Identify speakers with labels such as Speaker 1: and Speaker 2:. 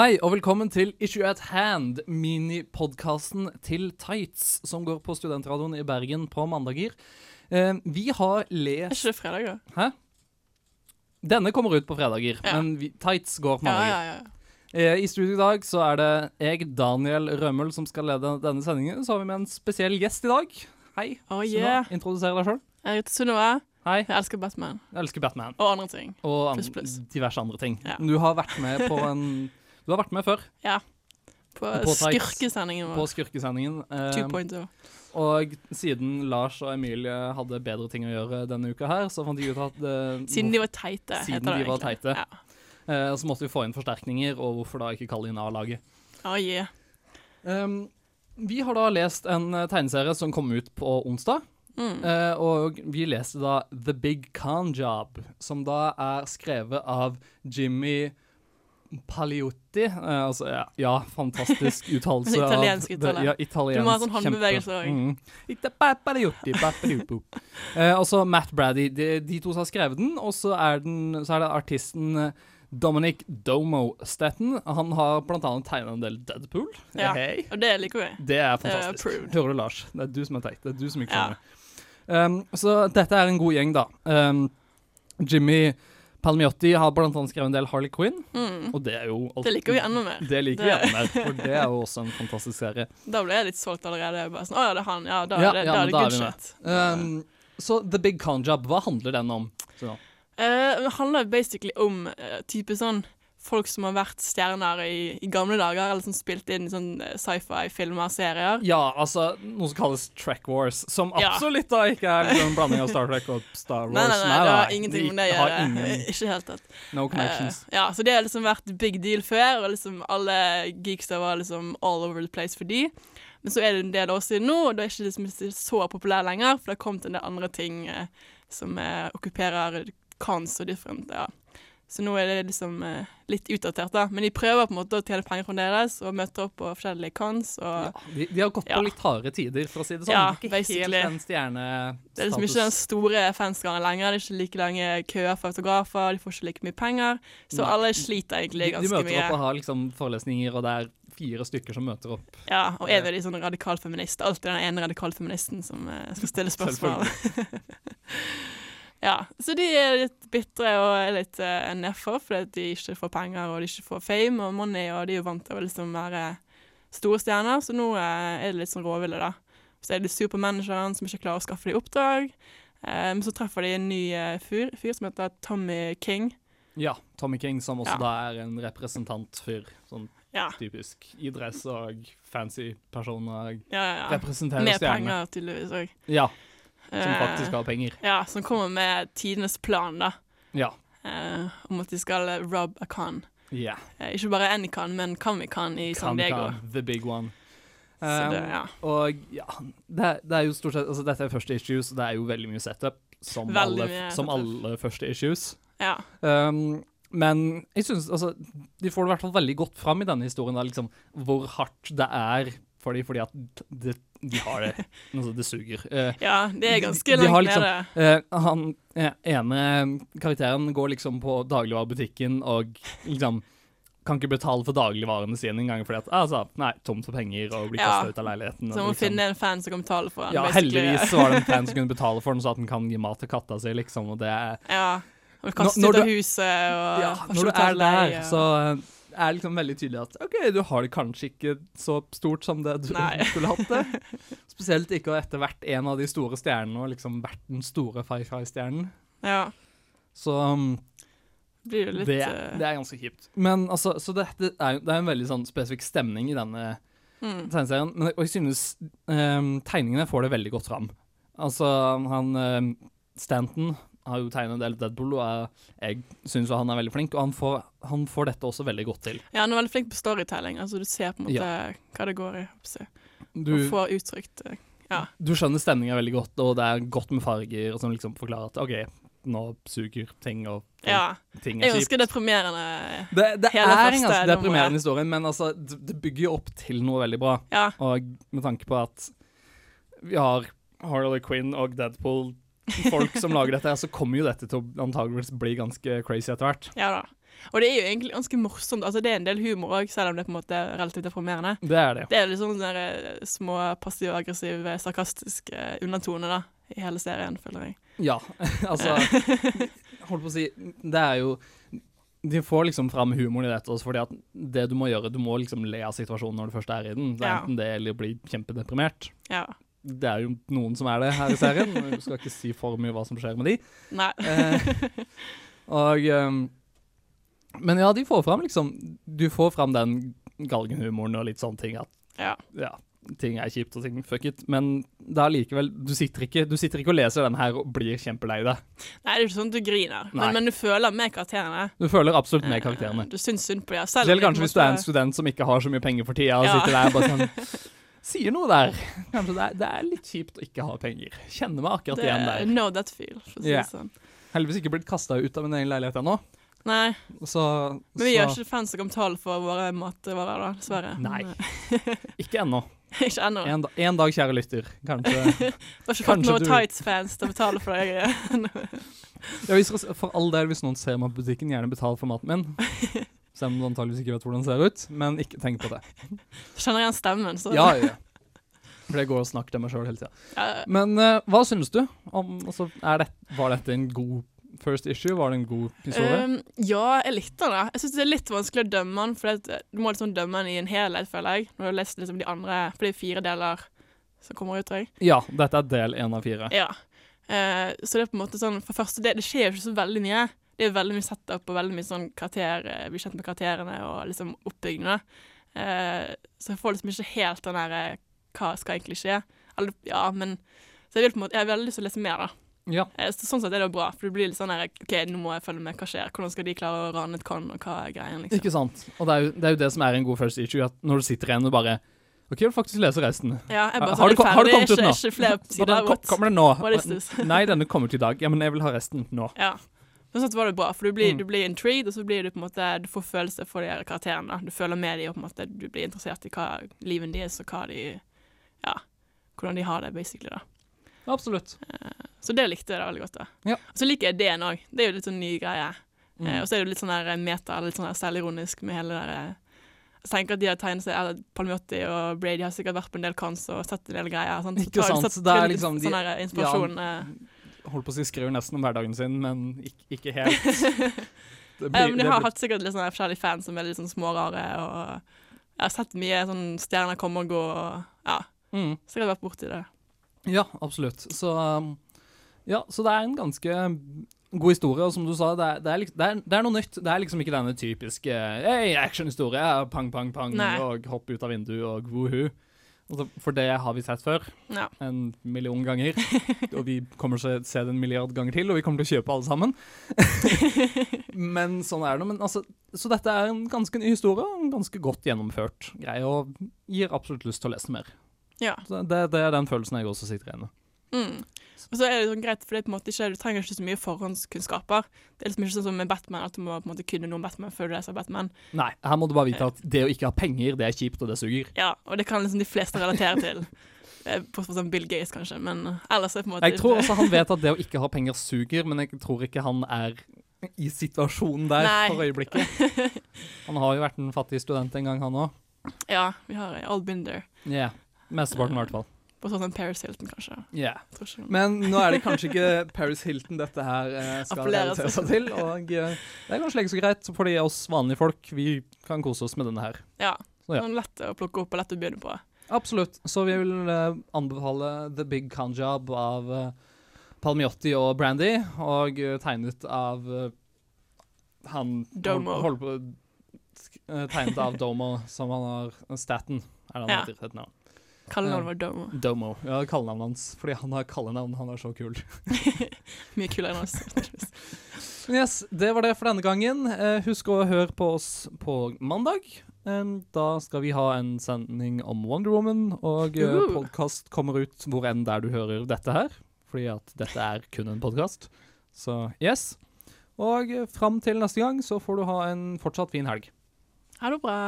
Speaker 1: Hei, og velkommen til Issue at Hand, minipodkasten til Tights, som går på Studentradioen i Bergen på mandager. Eh, vi har
Speaker 2: Er
Speaker 1: lest
Speaker 2: ikke det fredag, da?
Speaker 1: Hæ? Denne kommer ut på fredager,
Speaker 2: Ja.
Speaker 1: men vi, Tights går på
Speaker 2: Ja,
Speaker 1: mandager.
Speaker 2: ja, ja.
Speaker 1: Eh, I studio i dag så er det jeg, Daniel Rømmel, som skal lede denne sendingen. Så har vi med en spesiell gjest i dag. Hei.
Speaker 2: Oh,
Speaker 1: Sunniva.
Speaker 2: yeah.
Speaker 1: Introduser deg sjøl.
Speaker 2: Jeg heter Sunniva.
Speaker 1: Hei.
Speaker 2: Jeg elsker Batman.
Speaker 1: Jeg elsker Batman.
Speaker 2: Og andre ting.
Speaker 1: Og an
Speaker 2: plus, plus.
Speaker 1: diverse andre ting.
Speaker 2: Ja.
Speaker 1: Du har vært med på en Du har vært med før,
Speaker 2: På,
Speaker 1: På skurkesendingen
Speaker 2: skurkesendingen
Speaker 1: på. Skurkesendingen. Eh,
Speaker 2: 2.0.
Speaker 1: og siden Lars og Emilie hadde bedre ting å gjøre denne uka her, så fant de ut at det,
Speaker 2: Siden de var teite,
Speaker 1: Siden
Speaker 2: heter det
Speaker 1: de var teite.
Speaker 2: Ja.
Speaker 1: eh, så måtte vi få inn forsterkninger, og hvorfor da ikke kalle inn A-laget.
Speaker 2: Oh, yeah.
Speaker 1: Um, vi har da lest en eh, tegneserie som kom ut på onsdag.
Speaker 2: Mm.
Speaker 1: Eh, og vi leste da The Big Con Job, som da er skrevet av Jimmy Paliotti. Eh, altså, ja, ja fantastisk uttalelse.
Speaker 2: En italiensk uttale.
Speaker 1: Ja, italiensk.
Speaker 2: Du må ha sånn håndbevegelse også.
Speaker 1: Mm. Eh, og så Matt Brady. De, de to som har skrevet den, og så er, den, så er det artisten eh, Dominic Domo Stetten. Han har annet tegnet en del Deadpool.
Speaker 2: Ja.
Speaker 1: hey.
Speaker 2: Og det liker vi.
Speaker 1: Det er
Speaker 2: Det er
Speaker 1: fantastisk. Hører du, Lars? Det er du som er teit. Det er du som ikke
Speaker 2: Ja.
Speaker 1: skjønner. Um, så dette er en god gjeng, da. Um, Jimmy Palmiotti har blant annet skrevet en del Harley Quinn,
Speaker 2: Mm.
Speaker 1: og det er jo alt-
Speaker 2: Det liker vi enda mer.
Speaker 1: Det liker
Speaker 2: Det-
Speaker 1: vi enda mer, for det er jo også en fantastisk serie.
Speaker 2: Da ble jeg litt solgt allerede. Bare sånn, Å ja, det er han. Ja, da
Speaker 1: Ja,
Speaker 2: det,
Speaker 1: ja,
Speaker 2: da er det good shit.
Speaker 1: Um, så The Big Con Job, hva handler den om? Så,
Speaker 2: det handler basically om uh, type sånn folk som har vært stjerner i, i gamle dager, eller som spilte inn i sånn eh, sci-fi-filmer og serier.
Speaker 1: ja, altså noe som kalles Trek Wars, som absolutt da ikke er liksom en blanding av Star Trek og Star Wars.
Speaker 2: Nei, nei, nei, det har ingenting med det å
Speaker 1: har
Speaker 2: gjøre.
Speaker 1: ingen-
Speaker 2: Ikke helt tatt.
Speaker 1: No connections.
Speaker 2: Uh, ja, så det har liksom vært big deal før, og liksom alle geekster var liksom all over the place for de. Men så er det en del år siden nå, og da er ikke liksom så populær lenger, for det har kommet en del andre ting uh, som uh, okkuperer cons og different, ja. Så nå er det liksom eh, litt utdatert, da. Men de prøver på en måte å tjene penger fremdeles, og møter opp på forskjellige cons. Og
Speaker 1: Ja, de, de har gått
Speaker 2: Ja.
Speaker 1: på litt harde tider, for å si det sånn.
Speaker 2: Ja,
Speaker 1: ikke
Speaker 2: basically.
Speaker 1: helt den stjerne...
Speaker 2: det er liksom ikke den store fanskaren lenger. Det er ikke like lange køer for autografer, de får ikke like mye penger. Så
Speaker 1: Nei.
Speaker 2: alle sliter egentlig ganske
Speaker 1: De, de
Speaker 2: ganske
Speaker 1: møter
Speaker 2: mye.
Speaker 1: opp og har liksom forelesninger, og det er fire stykker som møter opp.
Speaker 2: Ja, og en av de sånne radikalfeminister. Alltid den ene radikalfeministen som eh, skal stille spørsmål. ja, så de er litt bitre og er litt uh, nedfor fordi de ikke får penger og de ikke får fame og money, og de er jo vant til å liksom være store stjerner, så nå uh, er det litt sånn råville, da. Så er det manageren som ikke klarer å skaffe dem oppdrag. Men Men så treffer de en ny uh, fyr, fyr som heter Tommy King.
Speaker 1: Ja, Tommy King, som også
Speaker 2: Ja.
Speaker 1: da er en representantfyr. Sånn
Speaker 2: Ja,
Speaker 1: typisk idretts- og fancy person og
Speaker 2: ja, ja. ja. Med penger, tydeligvis òg.
Speaker 1: Ja, som faktisk har penger.
Speaker 2: Ja, som kommer med tidenes plan, da.
Speaker 1: Ja.
Speaker 2: eh, om at de skal eh, rob a con.
Speaker 1: Ja.
Speaker 2: Eh, ikke bare Anycon, men Comic-Con i San Diego.
Speaker 1: Kan- The big one.
Speaker 2: Så det,
Speaker 1: Um,
Speaker 2: ja.
Speaker 1: Og ja, det, det er jo stort sett Altså, dette er første issues, og det er jo veldig mye setup, som, alle,
Speaker 2: mye
Speaker 1: som alle første issues.
Speaker 2: ja.
Speaker 1: Um, men jeg synes, altså, de får det i hvert fall veldig godt fram i denne historien, da, liksom, hvor hardt det er for dem, fordi at det, de har det. altså, det suger. Uh,
Speaker 2: ja, det er ganske
Speaker 1: de har
Speaker 2: langt
Speaker 1: liksom-
Speaker 2: nede.
Speaker 1: eh, han eh, ene karakteren går liksom på dagligvarebutikken og liksom kan ikke betale for dagligvarene sine engang fordi at altså, nei, tomt for penger og blir
Speaker 2: Ja.
Speaker 1: kastet ut av leiligheten.
Speaker 2: Så må
Speaker 1: liksom-
Speaker 2: finne en fan som kan betale for den.
Speaker 1: ja,
Speaker 2: basically.
Speaker 1: heldigvis var det en fan som kunne betale for den, så at den kan gi mat til katta si, liksom, og det er
Speaker 2: Ja. Og kaste ut av huset og
Speaker 1: Ja, når du er
Speaker 2: det
Speaker 1: der, så er liksom veldig tydelig at OK, du har det kanskje ikke så stort som det du
Speaker 2: Nei.
Speaker 1: skulle hatt det. Spesielt ikke etter hvert en av de store stjernene, og liksom vært den store Fi-Fi-stjernen.
Speaker 2: Ja.
Speaker 1: Så um,
Speaker 2: Blir litt
Speaker 1: det,
Speaker 2: eh,
Speaker 1: det er ganske kjipt. Men altså, så dette er, det er en veldig sånn spesifikk stemning i denne
Speaker 2: mm.
Speaker 1: tegneserien. Men, og jeg synes um, tegningene får det veldig godt fram. Altså, han um, Stanton har jo tegnet en del Deadpool, og jeg, jeg syns han er veldig flink. Og han får, han får dette også veldig godt til.
Speaker 2: Ja, han er veldig flink på storytelling. Altså, du ser på en måte
Speaker 1: Ja.
Speaker 2: hva det går i.
Speaker 1: Du,
Speaker 2: og får uttrykt eh, Ja.
Speaker 1: du skjønner stemninga veldig godt, og det er godt med farger, som liksom forklarer at OK, nå suger ting, og
Speaker 2: ja.
Speaker 1: ting er kjipt.
Speaker 2: husker deprimerende.
Speaker 1: Det, det er en ganske deprimerende historie, men altså, det, det bygger jo opp til noe veldig bra.
Speaker 2: Ja.
Speaker 1: Og med tanke på at vi har Harley Quinn og Deadpool, folk som lager dette, så kommer jo dette til å antageligvis bli ganske crazy etter hvert.
Speaker 2: Ja da. Og det er jo egentlig ganske morsomt. Altså, det er en del humor òg, selv om det er på en måte relativt deprimerende.
Speaker 1: Det er det.
Speaker 2: Det er litt sånn sånne der, eh, små passiv-aggressive, sarkastiske undertoner da, i hele serien, føler jeg.
Speaker 1: Ja, altså Holdt på å si Det er jo De får liksom fram humoren i dette også fordi at det du må gjøre, du må liksom le av situasjonen når du først er i den. Det er
Speaker 2: Ja.
Speaker 1: enten det eller bli kjempedeprimert.
Speaker 2: Ja.
Speaker 1: Det er jo noen som er det her i serien. Du skal ikke si for mye hva som skjer med de.
Speaker 2: Nei.
Speaker 1: Eh, og um, Men ja, de får fram liksom Du får fram den galgenhumoren og litt sånne ting at
Speaker 2: Ja.
Speaker 1: ja, ting er kjipt og ting fuck it, men det er likevel du sitter, ikke, du sitter ikke og leser den her og blir kjempelei deg.
Speaker 2: Nei, det er ikke sånn at du griner, men, men du føler med karakterene.
Speaker 1: Du føler absolutt med
Speaker 2: Eh,
Speaker 1: karakterene.
Speaker 2: Du syns synd på dem. Selv Selv
Speaker 1: kanskje hvis du er en student som ikke har så mye penger for tida, og
Speaker 2: Ja.
Speaker 1: sitter der bare sånn Sier noe der. Kanskje det er, det er litt kjipt å ikke ha penger. Kjenner meg akkurat
Speaker 2: det,
Speaker 1: igjen der.
Speaker 2: Know that feel, for å si
Speaker 1: yeah.
Speaker 2: det sånn.
Speaker 1: Heldigvis ikke blitt kasta ut av min egen leilighet ennå.
Speaker 2: Nei,
Speaker 1: Så,
Speaker 2: men vi
Speaker 1: så
Speaker 2: gjør ikke fans om tall for våre matvarer, da, dessverre.
Speaker 1: Nei. Ikke ennå.
Speaker 2: ikke ennå.
Speaker 1: En, da, en dag, kjære lytter. Kanskje
Speaker 2: Du har ikke fått noen
Speaker 1: du-
Speaker 2: Tights-fans til å betale for deg.
Speaker 1: ja, hvis, For all del, hvis noen ser meg på butikken, gjerne betal for maten min. Selv om du antakeligvis ikke vet hvordan den ser ut. Men ikke tenk på det.
Speaker 2: Skjønner igjen stemmen, så
Speaker 1: Ja, ja. For det går og snakker til meg sjøl hele tida.
Speaker 2: Ja,
Speaker 1: Men uh, hva synes du? Om, altså, det, var dette en god first issue? Var det en god historie?
Speaker 2: Um, ja, jeg likte den. Jeg syns det er litt vanskelig å dømme den, for det, du må liksom dømme den i en helhet, føler jeg. Når du har lest liksom de andre For det er fire deler som kommer ut, tror jeg.
Speaker 1: ja, dette er del én av fire.
Speaker 2: Ja. Uh, så det er på en måte sånn For første del, det skjer jo ikke så veldig mye. Det er veldig mye setup og veldig mye sånn karakter eh, Bli kjent med karakterene og liksom oppbyggende. Eh, så jeg får liksom ikke helt den der eh, Hva skal egentlig skje? Eller, ja, men Så jeg vil på en måte Jeg har veldig lyst til å lese mer, da.
Speaker 1: Ja,
Speaker 2: Eh, så sånn sett er det jo bra, for det blir litt sånn der OK, nå må jeg følge med. Hva skjer? Hvordan skal de klare å rane et con, og hva er greien, liksom?
Speaker 1: ikke sant? Og det er, jo, det er jo det som er en god first issue, at når du sitter igjen og bare OK, jeg vil faktisk lese resten.
Speaker 2: Ja, jeg bare
Speaker 1: Har
Speaker 2: sånn,
Speaker 1: kom-
Speaker 2: er
Speaker 1: har
Speaker 2: du
Speaker 1: kommet ut nå?
Speaker 2: ikke flere sider.
Speaker 1: kom, kommer det nå? Nei, denne kommer ut i dag. Ja, men jeg vil ha resten nå.
Speaker 2: Ja. Sånn sett var det bra, for du blir,
Speaker 1: Mm.
Speaker 2: du blir intrigued, og så blir du på en måte Du får følelse for de her karakterene. Du føler med dem, og på en måte du blir interessert i hva livet deres og hva de Ja, hvordan de har det, basically, da.
Speaker 1: Absolutt.
Speaker 2: Så det likte jeg da veldig godt. da.
Speaker 1: Ja.
Speaker 2: Og så liker jeg ideen òg. Det er jo litt sånn ny greie.
Speaker 1: Mm.
Speaker 2: Eh, og så er det jo litt sånn der meta, litt sånn der selvironisk med hele det der eh, Jeg tenker at de har tegnet seg eller Palmiotti og Brady har sikkert vært på en del cons og sett en del greier. Sant? Så
Speaker 1: Ikke sant, så det er liksom de-
Speaker 2: sånn inspirasjon. eh.
Speaker 1: Holdt på å si skriver nesten om hverdagen sin, men ikke, ikke helt. Det
Speaker 2: Ja, men de har
Speaker 1: blir-
Speaker 2: hatt sikkert litt sånne forskjellige fans som er litt sånn smårare. Og jeg har sett mye sånn stjerner komme og gå. Og, ja,
Speaker 1: mm.
Speaker 2: sikkert vært borti det.
Speaker 1: Ja, absolutt. Så um, Ja, så det er en ganske god historie, og som du sa, det er, det er, det er, det er noe nytt. Det er liksom ikke denne typiske hey, actionhistorie, pang, pang, pang,
Speaker 2: Nei.
Speaker 1: og hopp ut av vinduet og woohoo. Altså, for det har vi sett før,
Speaker 2: Ja.
Speaker 1: en million ganger. og vi kommer til å se det en milliard ganger til, og vi kommer til å kjøpe alle sammen. men sånn er det. Men altså, så dette er en ganske ny historie, og en ganske godt gjennomført greie, og gir absolutt lyst til å lese mer.
Speaker 2: Ja.
Speaker 1: Så det, det er den følelsen jeg også sitter igjen med.
Speaker 2: Mm. Og så er det sånn greit, for det er på en måte ikke, du trenger ikke så mye forhåndskunnskaper. Det er liksom ikke sånn som med Batman, at du må på en måte kunne noe om Batman før du leser Batman.
Speaker 1: Nei, her må du bare vite at det å ikke ha penger, det er kjipt, og det suger.
Speaker 2: Ja, Og det kan liksom de fleste relatere til. Eh, På sånn Bill Gates, kanskje, men ellers er det på en måte
Speaker 1: Jeg tror også han vet at det å ikke ha penger suger, men jeg tror ikke han er i situasjonen der
Speaker 2: Nei.
Speaker 1: for øyeblikket. Han har jo vært en fattig student en gang, han òg.
Speaker 2: Ja, vi har All Binder.
Speaker 1: Yeah. Mesteparten, i hvert fall.
Speaker 2: På sånn som Paris Hilton, kanskje.
Speaker 1: Yeah. Men nå er det kanskje ikke Paris Hilton dette her eh, skal relatere seg til. Og eh, det er kanskje ikke så greit, fordi oss vanlige folk vi kan kose oss med denne her.
Speaker 2: Ja.
Speaker 1: Så ja.
Speaker 2: Sånn lett å plukke opp og lett å begynne på.
Speaker 1: Absolutt. Så vi vil eh, anbefale The Big Con Job av eh, Palmiotti og Brandy, og eh, tegnet av han
Speaker 2: Domo.
Speaker 1: Hold, hold på, tegnet av Domo, som han har Staten, er det han
Speaker 2: Ja.
Speaker 1: heter. Et.
Speaker 2: Kallenavnet var Domo.
Speaker 1: Domo. Ja, kallenavnet hans. Fordi han har kallenavn. Han er så kul.
Speaker 2: Mye kulere enn oss.
Speaker 1: yes, det var det for denne gangen. Eh, husk å høre på oss på mandag. Eh, da skal vi ha en sending om Wonder Woman, og uh,
Speaker 2: Uhu.
Speaker 1: podkast kommer ut hvor enn der du hører dette her. Fordi at dette er kun en podkast. Så yes. Og uh, fram til neste gang så får du ha en fortsatt fin helg.
Speaker 2: Ha det bra.